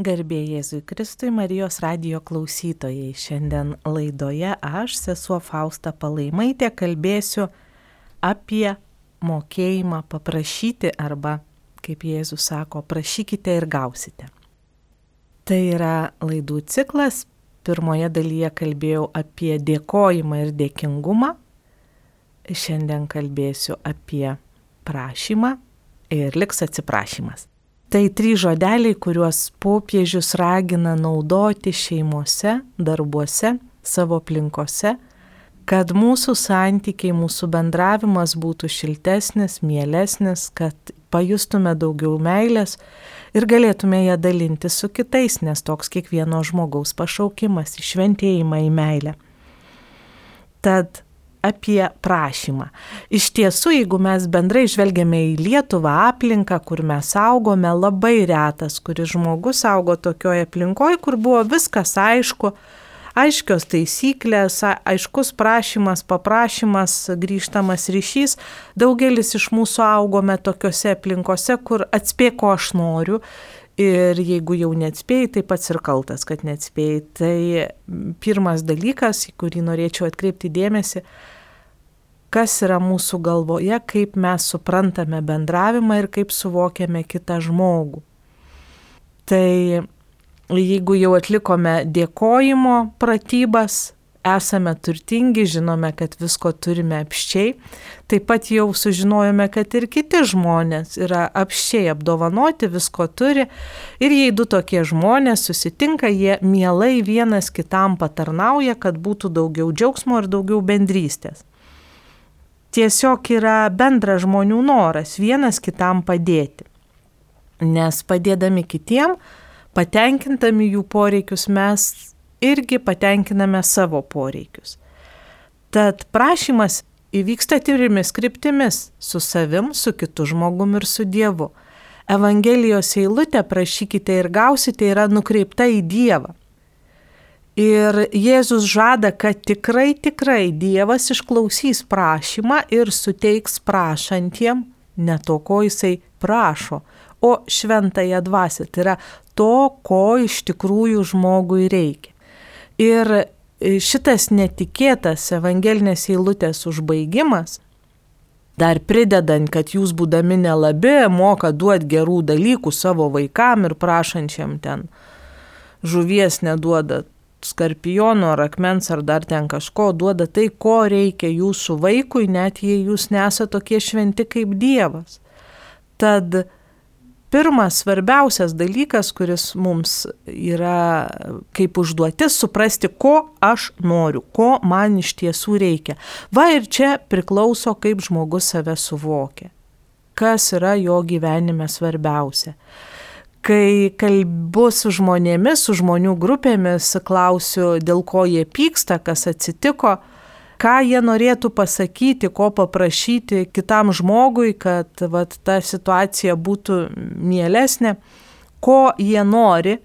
Garbė Jėzui Kristui Marijos radio klausytojai. Šiandien laidoje aš, sesuo Fausta Palaimaitė, kalbėsiu apie mokėjimą paprašyti arba, kaip Jėzus sako, prašykite ir gausite. Tai yra laidų ciklas. Pirmoje dalyje kalbėjau apie dėkojimą ir dėkingumą. Šiandien kalbėsiu apie prašymą ir liks atsiprašymas. Tai trys žodeliai, kuriuos popiežius ragina naudoti šeimose, darbuose, savo aplinkose, kad mūsų santykiai, mūsų bendravimas būtų šiltesnis, mielesnis, kad pajustume daugiau meilės ir galėtume ją dalinti su kitais, nes toks kiekvieno žmogaus pašaukimas į šventėjimą į meilę. Tad apie prašymą. Iš tiesų, jeigu mes bendrai žvelgiame į Lietuvą aplinką, kur mes augome, labai retas, kuris žmogus augo tokioje aplinkoje, kur buvo viskas aišku, aiškios taisyklės, aiškus prašymas, paprašymas, grįžtamas ryšys. Daugelis iš mūsų augome tokiuose aplinkose, kur atspėk, ko aš noriu. Ir jeigu jau neatspėjai, tai pats ir kaltas, kad neatspėjai. Tai pirmas dalykas, į kurį norėčiau atkreipti dėmesį, kas yra mūsų galvoje, kaip mes suprantame bendravimą ir kaip suvokiame kitą žmogų. Tai jeigu jau atlikome dėkojimo pratybas, esame turtingi, žinome, kad visko turime apščiai, taip pat jau sužinojome, kad ir kiti žmonės yra apščiai apdovanoti, visko turi ir jei du tokie žmonės susitinka, jie mielai vienas kitam patarnauja, kad būtų daugiau džiaugsmo ir daugiau bendrystės tiesiog yra bendras žmonių noras vienas kitam padėti. Nes padėdami kitiem, patenkintami jų poreikius, mes irgi patenkiname savo poreikius. Tad prašymas įvyksta trimis kryptimis - su savim, su kitu žmogum ir su Dievu. Evangelijos eilutė prašykite ir gausite yra nukreipta į Dievą. Ir Jėzus žada, kad tikrai, tikrai Dievas išklausys prašymą ir suteiks prašantiem ne to, ko jisai prašo, o šventąją dvasę. Tai yra to, ko iš tikrųjų žmogui reikia. Ir šitas netikėtas evangelinės eilutės užbaigimas, dar pridedant, kad jūs būdami nelabi, moka duoti gerų dalykų savo vaikam ir prašančiam ten žuvies neduodat skarpiono ar akmens ar dar ten kažko, duoda tai, ko reikia jūsų vaikui, net jei jūs nesate tokie šventi kaip Dievas. Tad pirmas svarbiausias dalykas, kuris mums yra kaip užduotis, suprasti, ko aš noriu, ko man iš tiesų reikia. Va ir čia priklauso, kaip žmogus save suvokia, kas yra jo gyvenime svarbiausia kai kalbu su žmonėmis, su žmonių grupėmis, klausiu, dėl ko jie pyksta, kas atsitiko, ką jie norėtų pasakyti, ko paprašyti kitam žmogui, kad vat, ta situacija būtų mielesnė, ko jie nori.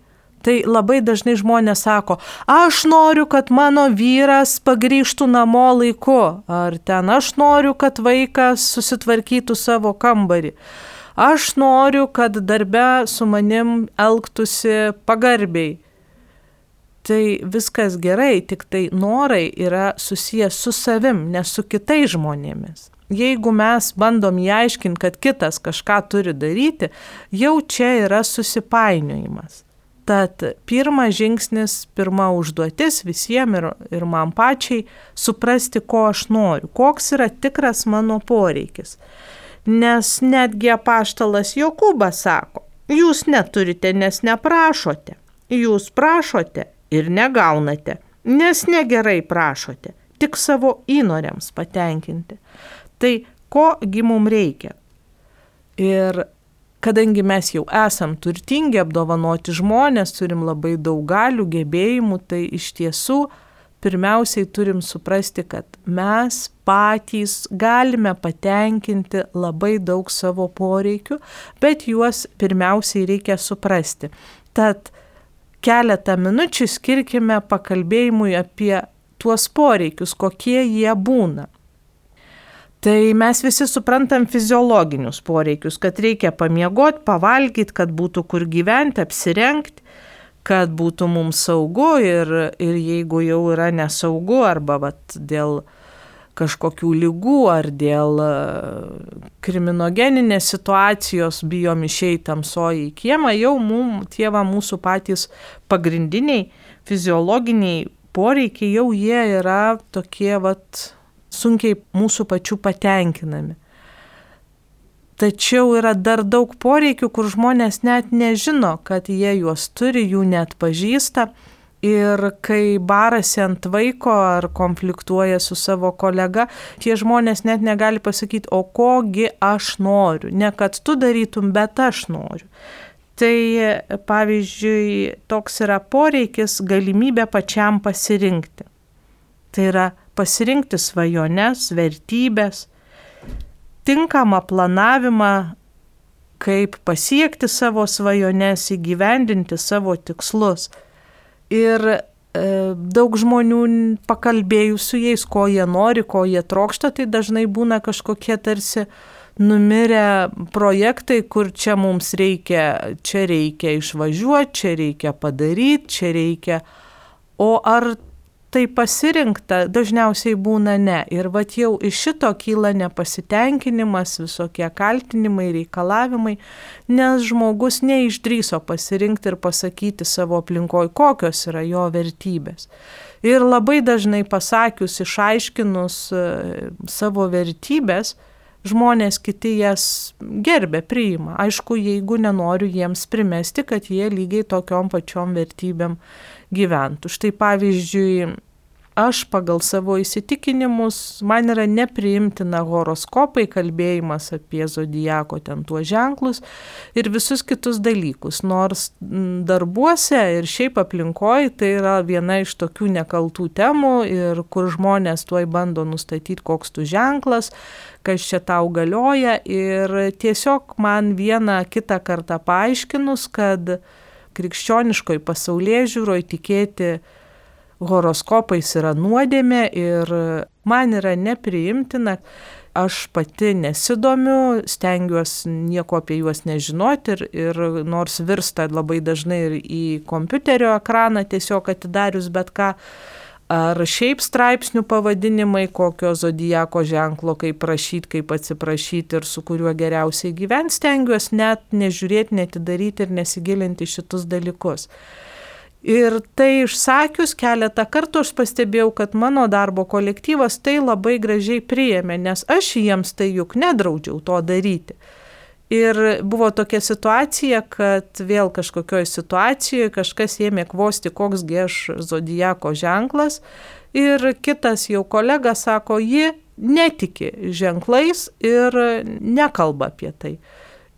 Tai labai dažnai žmonės sako, aš noriu, kad mano vyras pagrįžtų namo laiku, ar ten aš noriu, kad vaikas susitvarkytų savo kambarį aš noriu, kad darbe su manim elgtųsi pagarbiai. Tai viskas gerai, tik tai norai yra susijęs su savim, ne su kitais žmonėmis. Jeigu mes bandom įaiškinti, kad kitas kažką turi daryti, jau čia yra susipainiojimas. Tad pirmas žingsnis, pirma užduotis visiems ir, ir man pačiai - suprasti, ko aš noriu, koks yra tikras mano poreikis. Nes netgi apaštalas Jokūbas sako, jūs neturite, nes neprašote. Jūs prašote ir negaunate, nes negerai prašote, tik savo įnoriams patenkinti. Tai kogi mums reikia? Ir kadangi mes jau esam turtingi, apdovanoti žmonės, turim labai daug galių, gebėjimų, tai iš tiesų pirmiausiai turim suprasti, kad mes patys galime patenkinti labai daug savo poreikių, bet juos pirmiausiai reikia suprasti. Tad keletą minučių skirkime pakalbėjimui apie tuos poreikius, kokie jie būna. Tai mes visi suprantam fiziologinius poreikius, kad reikia pamiegoti, pavalgyti, kad būtų kur gyventi, apsirengti, kad būtų mums saugu ir, ir jeigu jau yra nesaugu arba vat, dėl kažkokių lygų ar dėl e, kriminogeninės situacijos bijom išeiti tamsoji į kiemą, jau mum, tie va mūsų patys pagrindiniai fiziologiniai poreikiai jau jie yra tokie vat sunkiai mūsų pačių patenkinami. Tačiau yra dar daug poreikių, kur žmonės net nežino, kad jie juos turi, jų net pažįsta. Ir kai barasi ant vaiko ar konfliktuoja su savo kolega, tie žmonės net negali pasakyti, o kogi aš noriu. Ne kad tu darytum, bet aš noriu. Tai pavyzdžiui, toks yra poreikis galimybė pačiam pasirinkti. Tai yra pasirinkti svajones, vertybės, tinkamą planavimą, kaip pasiekti savo svajones, įgyvendinti savo tikslus. Ir e, daug žmonių pakalbėjus su jais, ko jie nori, ko jie trokšta, tai dažnai būna kažkokie tarsi numirę projektai, kur čia mums reikia, čia reikia išvažiuoti, čia reikia padaryti, čia reikia. O ar tai pasirinkta, dažniausiai būna ne. Ir va jau iš šito kyla nepasitenkinimas, visokie kaltinimai, reikalavimai, nes žmogus neišdryso pasirinkti ir pasakyti savo aplinkoje, kokios yra jo vertybės. Ir labai dažnai pasakius, išaiškinus e, savo vertybės, žmonės kiti jas gerbė, priima. Aišku, jeigu nenoriu jiems primesti, kad jie lygiai tokiom pačiom vertybėm gyventų. Štai pavyzdžiui, aš pagal savo įsitikinimus, man yra nepriimtina horoskopai, kalbėjimas apie zodijako ten tuos ženklus ir visus kitus dalykus. Nors darbuose ir šiaip aplinkoje tai yra viena iš tokių nekaltų temų ir kur žmonės tuoj bando nustatyti, koks tu ženklas, kas čia tau galioja ir tiesiog man vieną kitą kartą paaiškinus, kad krikščioniškoj pasaulyje žiūroje tikėti horoskopais yra nuodėmė ir man yra nepriimtina. Aš pati nesidomiu, stengiuosi nieko apie juos nežinoti ir, ir nors virsta labai dažnai ir į kompiuterio ekraną tiesiog atidarius bet ką, ar šiaip straipsnių pavadinimai, kokio zodijako ženklo, kaip prašyti, kaip atsiprašyti ir su kuriuo geriausiai gyventi, stengiuosi net nežiūrėti, netidaryti ir nesigilinti šitus dalykus. Ir tai išsakius keletą kartų aš pastebėjau, kad mano darbo kolektyvas tai labai gražiai priėmė, nes aš jiems tai juk nedraudžiau to daryti. Ir buvo tokia situacija, kad vėl kažkokioje situacijoje kažkas ėmė kvosti, koksgi aš zodijako ženklas. Ir kitas jau kolega sako, ji netiki ženklais ir nekalba apie tai.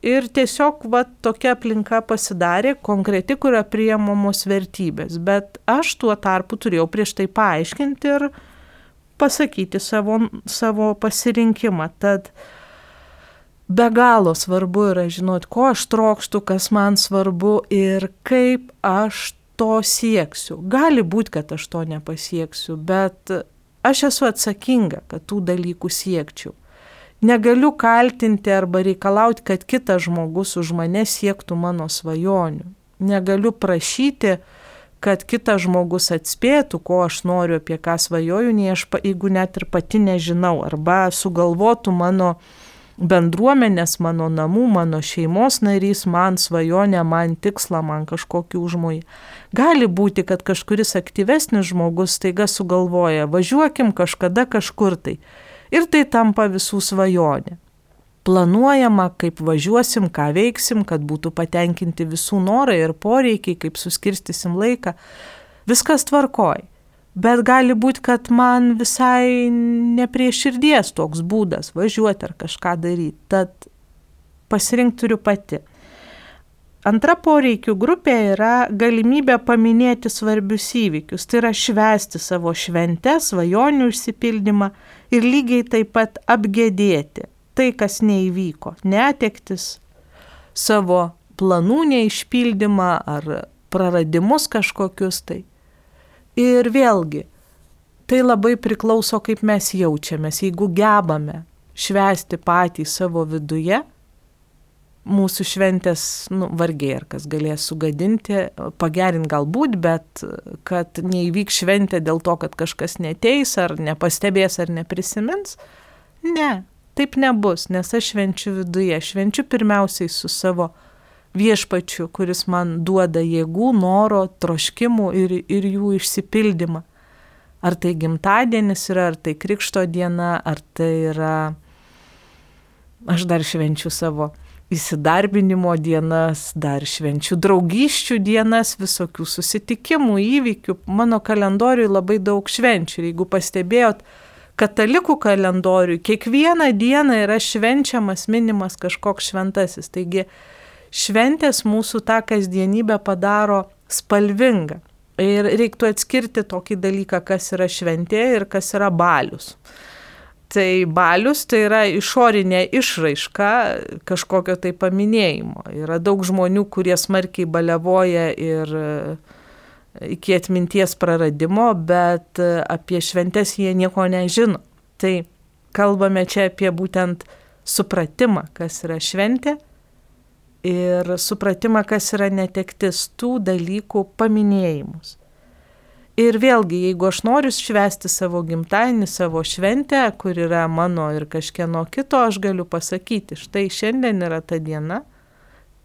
Ir tiesiog va, tokia aplinka pasidarė konkreti, kuria priemamos vertybės. Bet aš tuo tarpu turėjau prieš tai paaiškinti ir pasakyti savo, savo pasirinkimą. Tad be galo svarbu yra žinoti, ko aš trokštų, kas man svarbu ir kaip aš to sieksiu. Gali būti, kad aš to nepasieksiu, bet aš esu atsakinga, kad tų dalykų siekčiau. Negaliu kaltinti arba reikalauti, kad kitas žmogus už mane siektų mano svajonių. Negaliu prašyti, kad kitas žmogus atspėtų, ko aš noriu, apie ką svajoju, nei aš, jeigu net ir pati nežinau, arba sugalvotų mano bendruomenės, mano namų, mano šeimos narys, man svajonę, man tikslą, man kažkokį užmojį. Gali būti, kad kažkuris aktyvesnis žmogus taiga sugalvoja, važiuokim kažkada kažkur tai ir tai tampa visų svajonė. Planuojama, kaip važiuosim, ką veiksim, kad būtų patenkinti visų norai ir poreikiai, kaip suskirstysim laiką. Viskas tvarkoj. Bet gali būti, kad man visai ne prie širdies toks būdas važiuoti ar kažką daryti. Tad pasirinkti turiu pati. Antra poreikių grupė yra galimybė paminėti svarbius įvykius, tai yra švęsti savo šventę, svajonių išsipildymą ir lygiai taip pat apgėdėti tai, kas neįvyko, netektis, savo planų neišpildymą ar praradimus kažkokius tai. Ir vėlgi, tai labai priklauso, kaip mes jaučiamės, jeigu gebame švęsti patį savo viduje, mūsų šventės, nu, vargiai ar kas galės sugadinti, pagerinti galbūt, bet kad neįvyks šventė dėl to, kad kažkas neteis, ar nepastebės, ar neprisimins, ne, taip nebus, nes aš švenčiu viduje, švenčiu pirmiausiai su savo viešpačiu, kuris man duoda jėgų, noro, troškimų ir, ir jų išsipildymą. Ar tai gimtadienis yra, ar tai krikšto diena, ar tai yra... Aš dar švenčiu savo įsidarbinimo dienas, dar švenčiu draugyščių dienas, visokių susitikimų, įvykių. Mano kalendoriui labai daug švenčių. Ir jeigu pastebėjot, katalikų kalendoriui kiekvieną dieną yra švenčiamas, minimas kažkoks šventasis. Taigi šventės mūsų tą kasdienybę padaro spalvingą. Ir reiktų atskirti tokį dalyką, kas yra šventė ir kas yra balius. Tai balius tai yra išorinė išraiška kažkokio tai paminėjimo. Yra daug žmonių, kurie smarkiai balevoja ir e, iki atminties praradimo, bet e, apie šventes jie nieko nežino. Tai kalbame čia apie būtent supratimą, kas yra šventė ir supratimą, kas yra netektis tų dalykų paminėjimus. Ir vėlgi, jeigu aš noriu švęsti savo gimtadienį, savo šventę, kur yra mano ir kažkieno kito, aš galiu pasakyti, štai šiandien yra ta diena,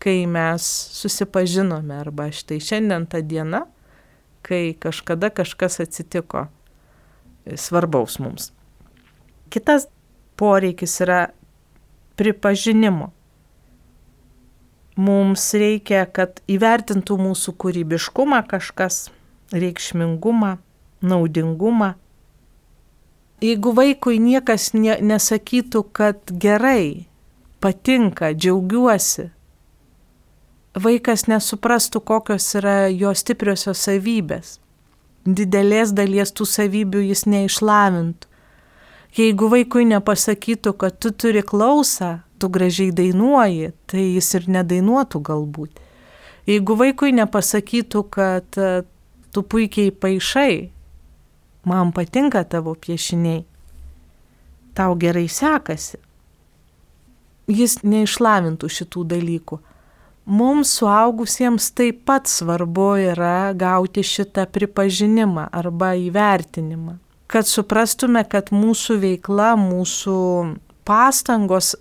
kai mes susipažinome, arba štai šiandien ta diena, kai kažkada kažkas atsitiko svarbaus mums. Kitas poreikis yra pripažinimo mums reikia, kad įvertintų mūsų kūrybiškumą kažkas, reikšmingumą, naudingumą. Jeigu vaikui niekas ne, nesakytų, kad gerai, patinka, džiaugiuosi, vaikas nesuprastų, kokios yra jo stipriosios savybės. Didelės dalies tų savybių jis neišlavintų. Jeigu vaikui nepasakytų, kad tu turi klausą, tu gražiai dainuoji, tai jis ir nedainuotų galbūt. Jeigu vaikui nepasakytų, kad tu puikiai paaišai, man patinka tavo piešiniai, tau gerai sekasi, jis neišlavintų šitų dalykų. Mums suaugusiems taip pat svarbu yra gauti šitą pripažinimą arba įvertinimą, kad suprastume, kad mūsų veikla, mūsų pastangos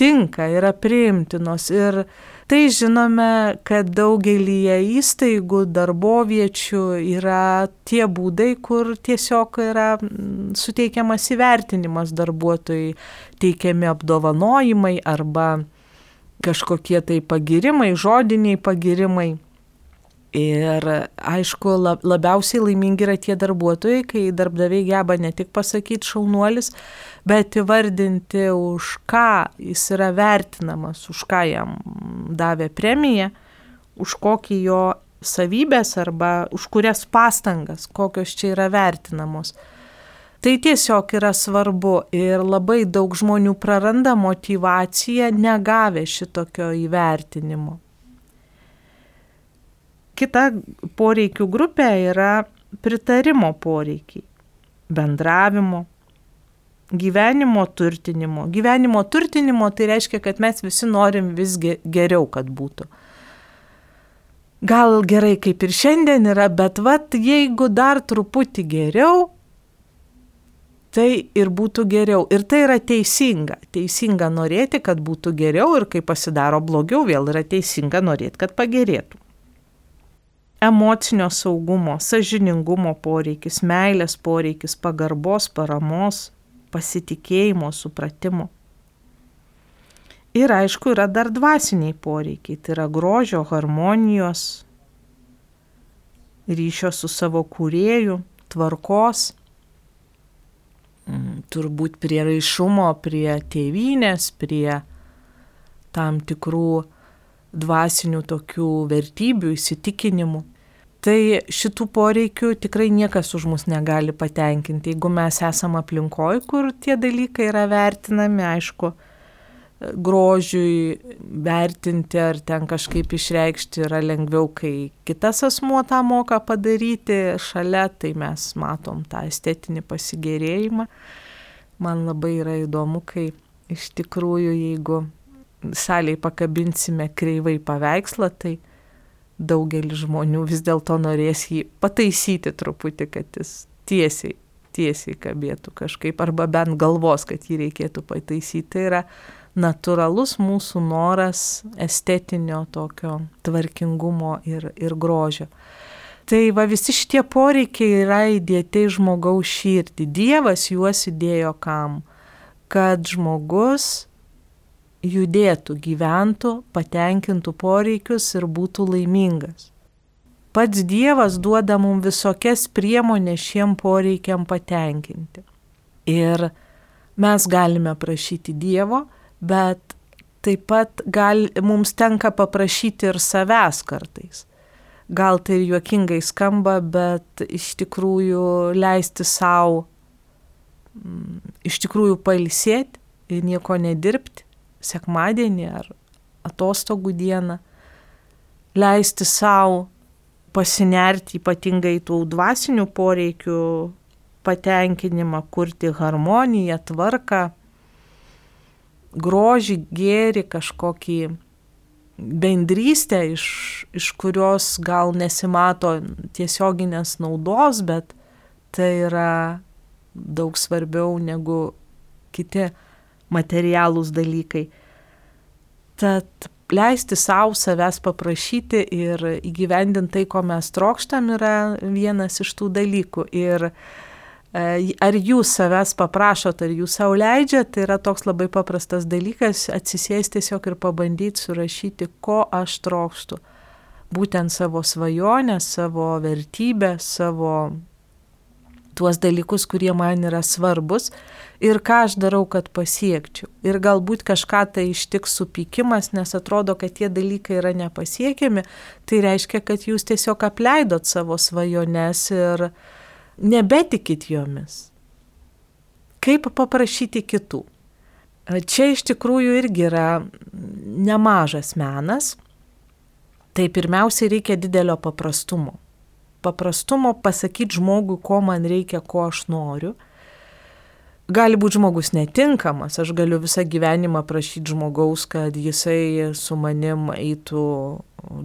tinka, yra priimtinos. Ir tai žinome, kad daugelį įstaigų, darboviečių yra tie būdai, kur tiesiog yra mm, suteikiamas įvertinimas darbuotojai, teikiami apdovanojimai arba kažkokie tai pagirimai, žodiniai pagirimai. Ir aišku, labiausiai laimingi yra tie darbuotojai, kai darbdaviai geba ne tik pasakyti šaunuolis, bet įvardinti, už ką jis yra vertinamas, už ką jam davė premiją, už kokį jo savybės arba už kurias pastangas, kokios čia yra vertinamos. Tai tiesiog yra svarbu ir labai daug žmonių praranda motivaciją negavę šitokio įvertinimo. Kita poreikių grupė yra pritarimo poreikiai, bendravimo, gyvenimo turtinimo. Gyvenimo turtinimo tai reiškia, kad mes visi norim vis geriau, kad būtų. Gal gerai kaip ir šiandien yra, bet vat jeigu dar truputį geriau, tai ir būtų geriau. Ir tai yra teisinga. Teisinga norėti, kad būtų geriau ir kai pasidaro blogiau, vėl yra teisinga norėti, kad pagerėtų emocinio saugumo, sažiningumo poreikis, meilės poreikis, pagarbos, paramos, pasitikėjimo, supratimo. Ir aišku, yra dar dvasiniai poreikiai, tai yra grožio, harmonijos, ryšio su savo kūrėju, tvarkos, mm, turbūt prie raišumo, prie tėvynės, prie tam tikrų dvasinių tokių vertybių, įsitikinimų. Tai šitų poreikių tikrai niekas už mus negali patenkinti. Jeigu mes esame aplinkoje, kur tie dalykai yra vertinami, aišku, grožiui vertinti ar ten kažkaip išreikšti yra lengviau, kai kitas asmuo tą moka padaryti šalia, tai mes matom tą estetinį pasigėrėjimą. Man labai yra įdomu, kai iš tikrųjų, jeigu salėje pakabinsime kreivai paveikslą, tai daugelis žmonių vis dėlto norės jį pataisyti truputį, kad jis tiesiai, tiesiai kabėtų kažkaip, arba bent galvos, kad jį reikėtų pataisyti. Tai yra natūralus mūsų noras estetinio tokio tvarkingumo ir, ir grožio. Tai va visi šitie poreikiai yra įdėti į žmogaus širdį. Dievas juos įdėjo kam? Kad žmogus judėtų, gyventų, patenkintų poreikius ir būtų laimingas. Pats Dievas duoda mums visokias priemonės šiem poreikiam patenkinti. Ir mes galime prašyti Dievo, bet taip pat gal, mums tenka paprašyti ir savęs kartais. Gal tai juokingai skamba, bet iš tikrųjų leisti savo, mm, iš tikrųjų pailsėti ir nieko nedirbti sekmadienį ar atostogų dieną, leisti savo pasinerti ypatingai tų dvasinių poreikių patenkinimą, kurti harmoniją, tvarką, grožį, gėri, kažkokį bendrystę, iš, iš kurios gal nesimato tiesioginės naudos, bet tai yra daug svarbiau negu kiti materialūs dalykai. Tad leisti savo savęs paprašyti ir įgyvendinti tai, ko mes trokštam, yra vienas iš tų dalykų. Ir e, ar jūs savęs paprašot, ar jūs savo leidžiat, tai yra toks labai paprastas dalykas - atsisėsti tiesiog ir pabandyti surašyti, ko aš trokštų. Būtent savo svajonę, savo vertybę, savo tuos dalykus, kurie man yra svarbus ir ką aš darau, kad pasiekčiau. Ir galbūt kažką tai ištiks supykimas, nes atrodo, kad tie dalykai yra nepasiekiami, tai reiškia, kad jūs tiesiog apleidot savo svajones ir nebetikit jomis. Kaip paprašyti kitų? Čia iš tikrųjų irgi yra nemažas menas. Tai pirmiausia reikia didelio paprastumo paprastumo pasakyti žmogui, ko man reikia, ko aš noriu. Gali būti žmogus netinkamas, aš galiu visą gyvenimą prašyti žmogaus, kad jisai su manim eitų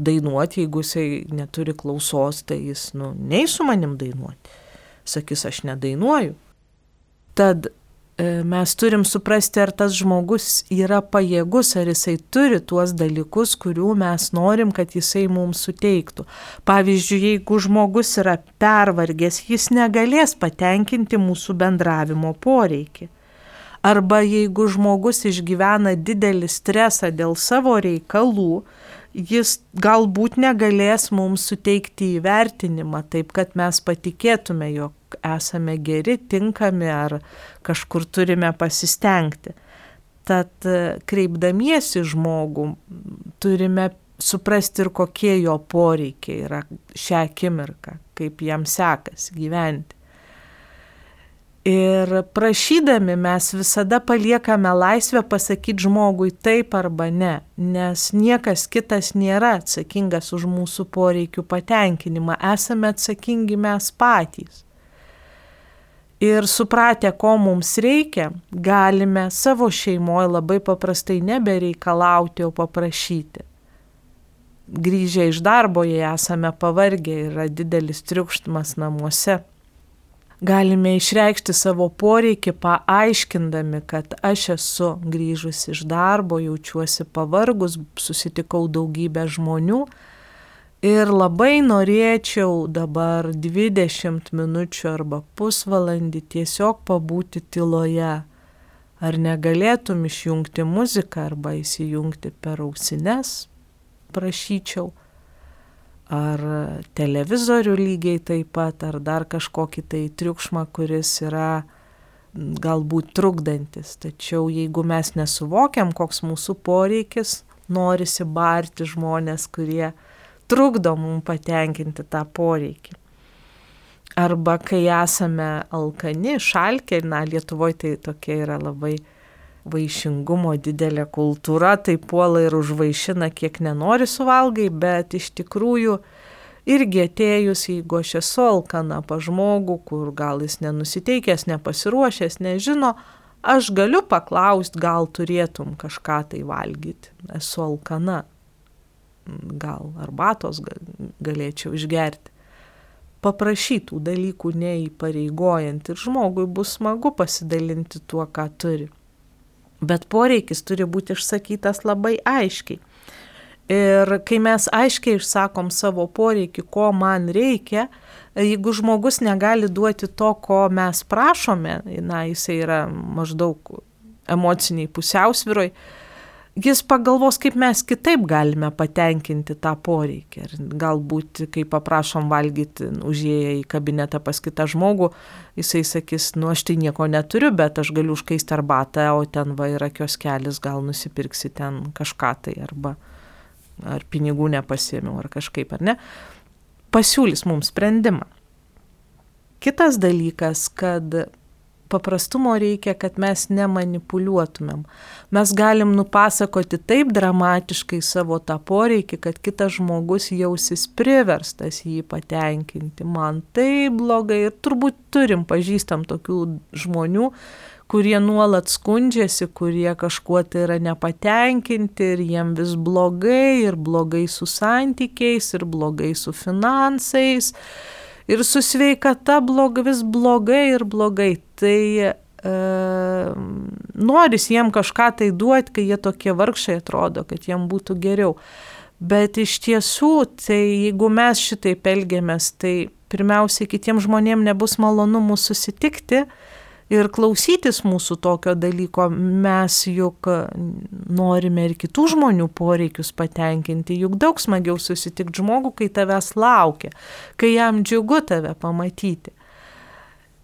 dainuoti, jeigu jisai neturi klausos, tai jis, nu, nei su manim dainuoti. Sakys, aš nedainuoju. Tad mes turim suprasti, ar tas žmogus yra pajėgus, ar jisai turi tuos dalykus, kurių mes norim, kad jisai mums suteiktų. Pavyzdžiui, jeigu žmogus yra pervargęs, jis negalės patenkinti mūsų bendravimo poreikį. Arba jeigu žmogus išgyvena didelį stresą dėl savo reikalų, jis galbūt negalės mums suteikti įvertinimą taip, kad mes patikėtume, jog esame geri, tinkami ar kažkur turime pasistengti. Tad e, kreipdamiesi žmogų turime suprasti ir kokie jo poreikiai yra šią akimirką, kaip jam sekasi gyventi. Ir prašydami mes visada paliekame laisvę pasakyti žmogui taip arba ne, nes niekas kitas nėra atsakingas už mūsų poreikių patenkinimą, esame atsakingi mes patys ir supratę, ko mums reikia, galime savo šeimoje labai paprastai nebereikalauti, o paprašyti. Grįžę iš darbo, jei esame pavargę, yra didelis triukštumas namuose. Galime išreikšti savo poreikį paaiškindami, kad aš esu grįžus iš darbo, jaučiuosi pavargus, susitikau daugybę žmonių, Ir labai norėčiau dabar 20 minučių arba pusvalandį tiesiog pabūti tyloje. Ar negalėtum išjungti muziką arba įsijungti per ausines, prašyčiau. Ar televizorių lygiai taip pat, ar dar kažkokį tai triukšmą, kuris yra galbūt trukdantis. Tačiau jeigu mes nesuvokiam, koks mūsų poreikis, norisi barti žmonės, kurie trukdo mums patenkinti tą poreikį. Arba kai esame alkani, šalkė, na, Lietuvoje tai tokia yra labai vaišingumo didelė kultūra, tai puola ir užvaišina, kiek nenori suvalgai, bet iš tikrųjų irgi atėjus, jeigu aš esu alkana pa žmogų, kur gal jis nenusiteikęs, nepasiruošęs, nežino, Aš galiu paklausti, gal turėtum kažką tai valgyti, esu alkana, gal arbatos galėčiau išgerti. Paprašytų dalykų neįpareigojant ir žmogui bus smagu pasidalinti tuo, ką turi. Bet poreikis turi būti išsakytas labai aiškiai. Ir kai mes aiškiai išsakom savo poreikį, ko man reikia, jeigu žmogus negali duoti to, ko mes prašome, na, jisai yra maždaug emociniai pusiausviroj, jis pagalvos, kaip mes kitaip galime patenkinti tą poreikį. Ir galbūt, kai paprašom valgyti užėję į kabinetą pas kitą žmogų, jisai sakys, nu aš tai nieko neturiu, bet aš galiu užkaisti arbatą, o ten va yra kioskelis, gal nusipirksi ten kažką tai arba ar pinigų nepasėmiau ar kažkaip, ar ne pasiūlys mums sprendimą. Kitas dalykas, kad paprastumo reikia, kad mes nemanipuliuotumėm. Mes galim nupasakoti taip dramatiškai savo tą poreikį, kad kitas žmogus jausis priverstas jį patenkinti. Man tai blogai ir turbūt turim pažįstam tokių žmonių, kurie nuolat skundžiasi, kurie kažkuo tai yra nepatenkinti ir jiem vis blogai, ir blogai su santykiais, ir blogai su finansais, ir su sveikata blog, vis blogai ir blogai. Tai e, noris jiem kažką tai duoti, kai jie tokie vargšai atrodo, kad jiem būtų geriau. Bet iš tiesų, tai jeigu mes šitaip elgiamės, tai pirmiausiai kitiems žmonėms nebus malonu mūsų susitikti, ir klausytis mūsų tokio dalyko, mes juk norime ir kitų žmonių poreikius patenkinti, juk daug smagiau susitikti žmogų, kai tavęs laukia, kai jam džiugu tave pamatyti.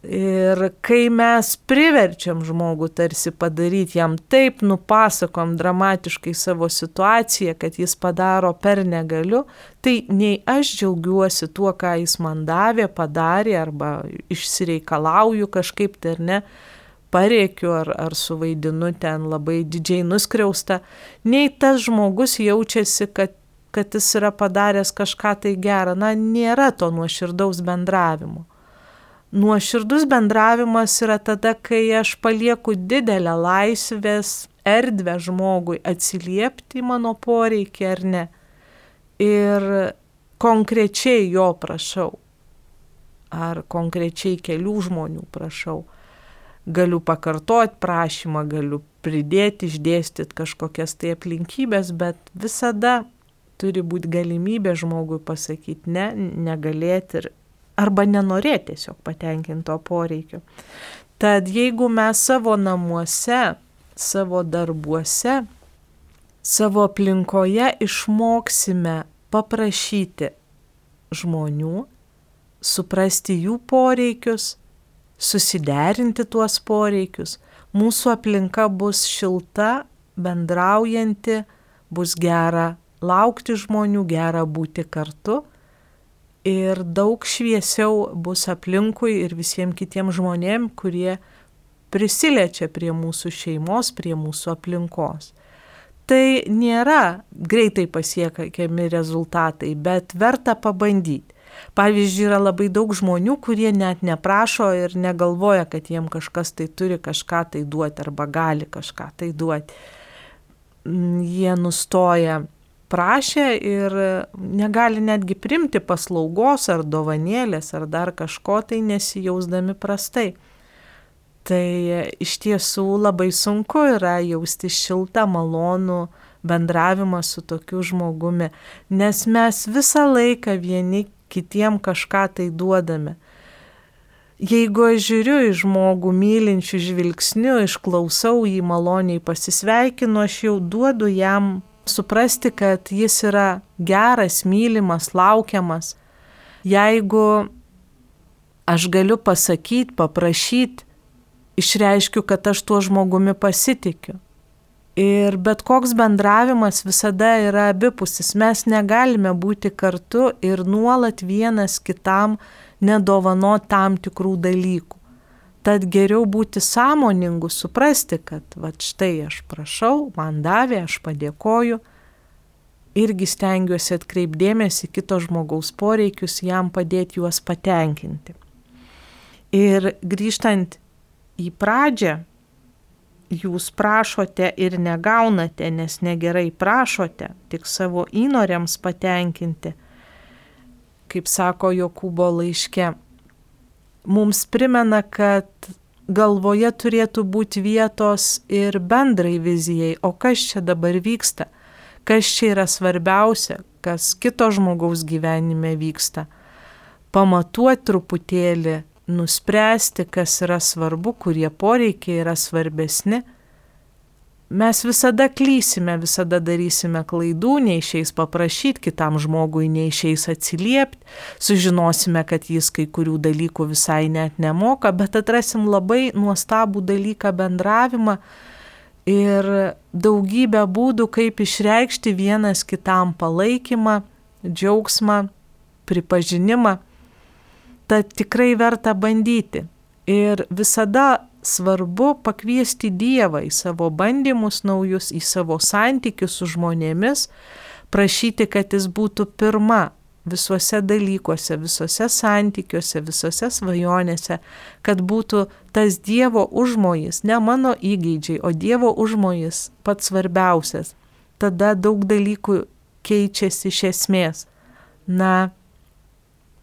Ir kai mes priverčiam žmogų tarsi padaryti, jam taip nupasakom dramatiškai savo situaciją, kad jis padaro per negaliu, tai nei aš džiaugiuosi tuo, ką jis man davė, padarė arba išsireikalauju kažkaip tai ar ne, pareikiu ar, ar suvaidinu ten labai didžiai nuskriausta, nei tas žmogus jaučiasi, kad kad jis yra padaręs kažką tai gerą, na, nėra to nuoširdaus bendravimo. Nuoširdus bendravimas yra tada, kai aš palieku didelę laisvės erdvę žmogui atsiliepti mano poreikį ar ne. Ir konkrečiai jo prašau. Ar konkrečiai kelių žmonių prašau. Galiu pakartoti prašymą, galiu pridėti, išdėstyti kažkokias tai aplinkybės, bet visada turi būti galimybė žmogui pasakyti ne, negalėti ir arba nenorėti tiesiog patenkinto poreikio. Tad jeigu mes savo namuose, savo darbuose, savo aplinkoje išmoksime paprašyti žmonių, suprasti jų poreikius, susiderinti tuos poreikius, mūsų aplinka bus šilta, bendraujanti, bus gera laukti žmonių, gera būti kartu ir daug šviesiau bus aplinkui ir visiems kitiems žmonėm, kurie prisiliečia prie mūsų šeimos, prie mūsų aplinkos. Tai nėra greitai pasiekiami rezultatai, bet verta pabandyti. Pavyzdžiui, yra labai daug žmonių, kurie net neprašo ir negalvoja, kad jiem kažkas tai turi kažką tai duoti arba gali kažką tai duoti. Jie nustoja prašė ir negali netgi primti paslaugos ar dovanėlės ar dar kažko tai nesijausdami prastai. Tai iš tiesų labai sunku yra jausti šiltą, malonų bendravimą su tokiu žmogumi, nes mes visą laiką vieni kitiem kažką tai duodame. Jeigu aš žiūriu į žmogų mylinčių žvilgsnių, išklausau jį maloniai pasisveikinu, aš jau duodu jam suprasti, kad jis yra geras, mylimas, laukiamas. Jeigu aš galiu pasakyti, paprašyti, išreiškiu, kad aš tuo žmogumi pasitikiu. Ir bet koks bendravimas visada yra abipusis. Mes negalime būti kartu ir nuolat vienas kitam nedovano tam tikrų dalykų. Tad geriau būti sąmoningu, suprasti, kad va štai aš prašau, man davė, aš padėkoju. Irgi stengiuosi atkreipdėmėsi kito žmogaus poreikius, jam padėti juos patenkinti. Ir grįžtant į pradžią, jūs prašote ir negaunate, nes negerai prašote, tik savo įnoriams patenkinti, kaip sako Jokūbo laiške, mums primena, kad galvoje turėtų būti vietos ir bendrai vizijai, o kas čia dabar vyksta, kas čia yra svarbiausia, kas kito žmogaus gyvenime vyksta. Pamatuoti truputėlį nuspręsti, kas yra svarbu, kurie poreikiai yra svarbesni. Mes visada klysime, visada darysime klaidų, neišeis paprašyti kitam žmogui, neišeis atsiliepti, sužinosime, kad jis kai kurių dalykų visai net nemoka, bet atrasim labai nuostabų dalyką bendravimą ir daugybę būdų, kaip išreikšti vienas kitam palaikymą, džiaugsmą, pripažinimą tad tikrai verta bandyti. Ir visada svarbu pakviesti Dievą į savo bandymus naujus, į savo santykius su žmonėmis, prašyti, kad jis būtų pirma visuose dalykuose, visuose santykiuose, visuose svajonėse, kad būtų tas Dievo užmojas, ne mano įgeidžiai, o Dievo užmojas pats svarbiausias. Tada daug dalykų keičiasi iš esmės. Na,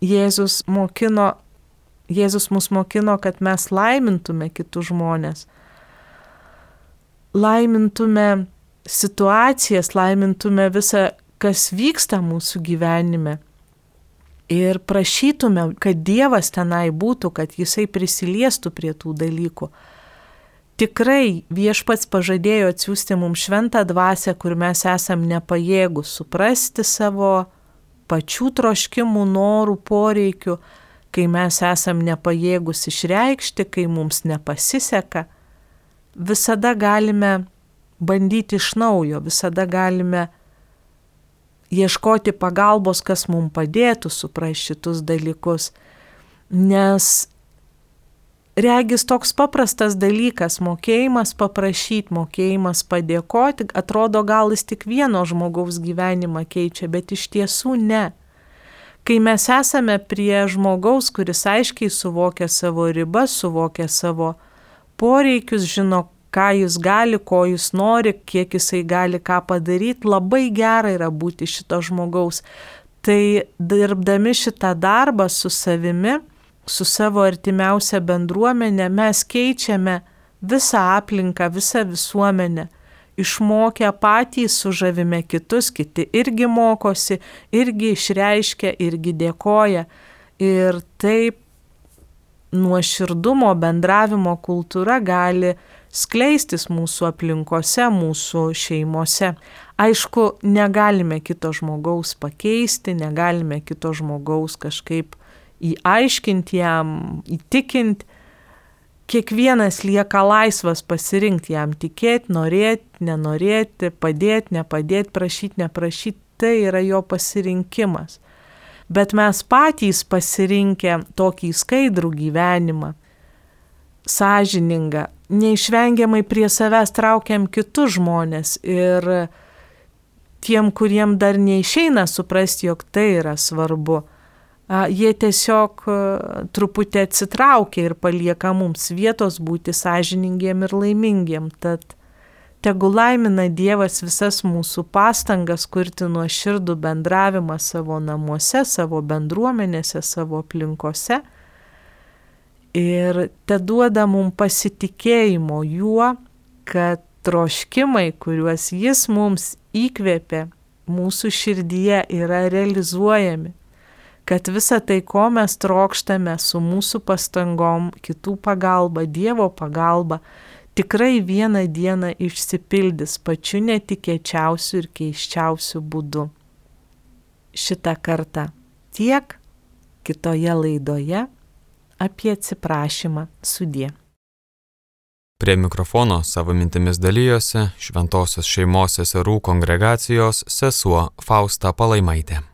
Jėzus mokino, Jėzus mus mokino, kad mes laimintume kitus žmonės. Laimintume situacijas, laimintume visą, kas vyksta mūsų gyvenime. Ir prašytume, kad Dievas tenai būtų, kad Jisai prisiliestų prie tų dalykų. Tikrai viešpats pažadėjo atsiųsti mums šventą dvasę, kur mes esam nepajėgus suprasti savo pačių troškimų, norų, poreikių, kai mes esam nepajėgus išreikšti, kai mums nepasiseka, visada galime bandyti iš naujo, visada galime ieškoti pagalbos, kas mums padėtų suprasti šitus dalykus, nes regis toks paprastas dalykas - mokėjimas paprašyti, mokėjimas padėkoti, atrodo gal jis tik vieno žmogaus gyvenimą keičia, bet iš tiesų ne. Kai mes esame prie žmogaus, kuris aiškiai suvokia savo ribas, suvokia savo poreikius, žino, ką jis gali, ko jis nori, kiek jisai gali ką padaryti, labai gera yra būti šito žmogaus. Tai dirbdami šitą darbą su savimi, su savo artimiausia bendruomenė mes keičiame visą aplinką, visą visuomenę. Išmokę patys sužavime kitus, kiti irgi mokosi, irgi išreiškia, irgi dėkoja. Ir taip nuoširdumo bendravimo kultūra gali skleistis mūsų aplinkose, mūsų šeimose. Aišku, negalime kito žmogaus pakeisti, negalime kito žmogaus kažkaip įaiškinti jam, įtikinti. Kiekvienas lieka laisvas pasirinkti jam tikėti, norėti, nenorėti, padėti, nepadėti, prašyti, neprašyti. Tai yra jo pasirinkimas. Bet mes patys pasirinkę tokį skaidrų gyvenimą, sąžiningą, neišvengiamai prie savęs traukiam kitus žmonės ir tiem, kuriem dar neišeina suprasti, jog tai yra svarbu jie tiesiog truputį atsitraukia ir palieka mums vietos būti sąžiningiem ir laimingiem. Tad tegu laimina Dievas visas mūsų pastangas kurti nuo širdų bendravimą savo namuose, savo bendruomenėse, savo aplinkose. Ir te duoda mums pasitikėjimo juo, kad troškimai, kuriuos jis mums įkvėpė, mūsų širdyje yra realizuojami kad visa tai, ko mes trokštame su mūsų pastangom, kitų pagalba, Dievo pagalba, tikrai vieną dieną išsipildys pačiu netikėčiausiu ir keiščiausiu būdu. Šitą kartą tiek kitoje laidoje apie atsiprašymą sudė. Prie mikrofono savo mintimis dalyjosi Šventojios šeimos seserų kongregacijos sesuo Fausta Palaimaitė.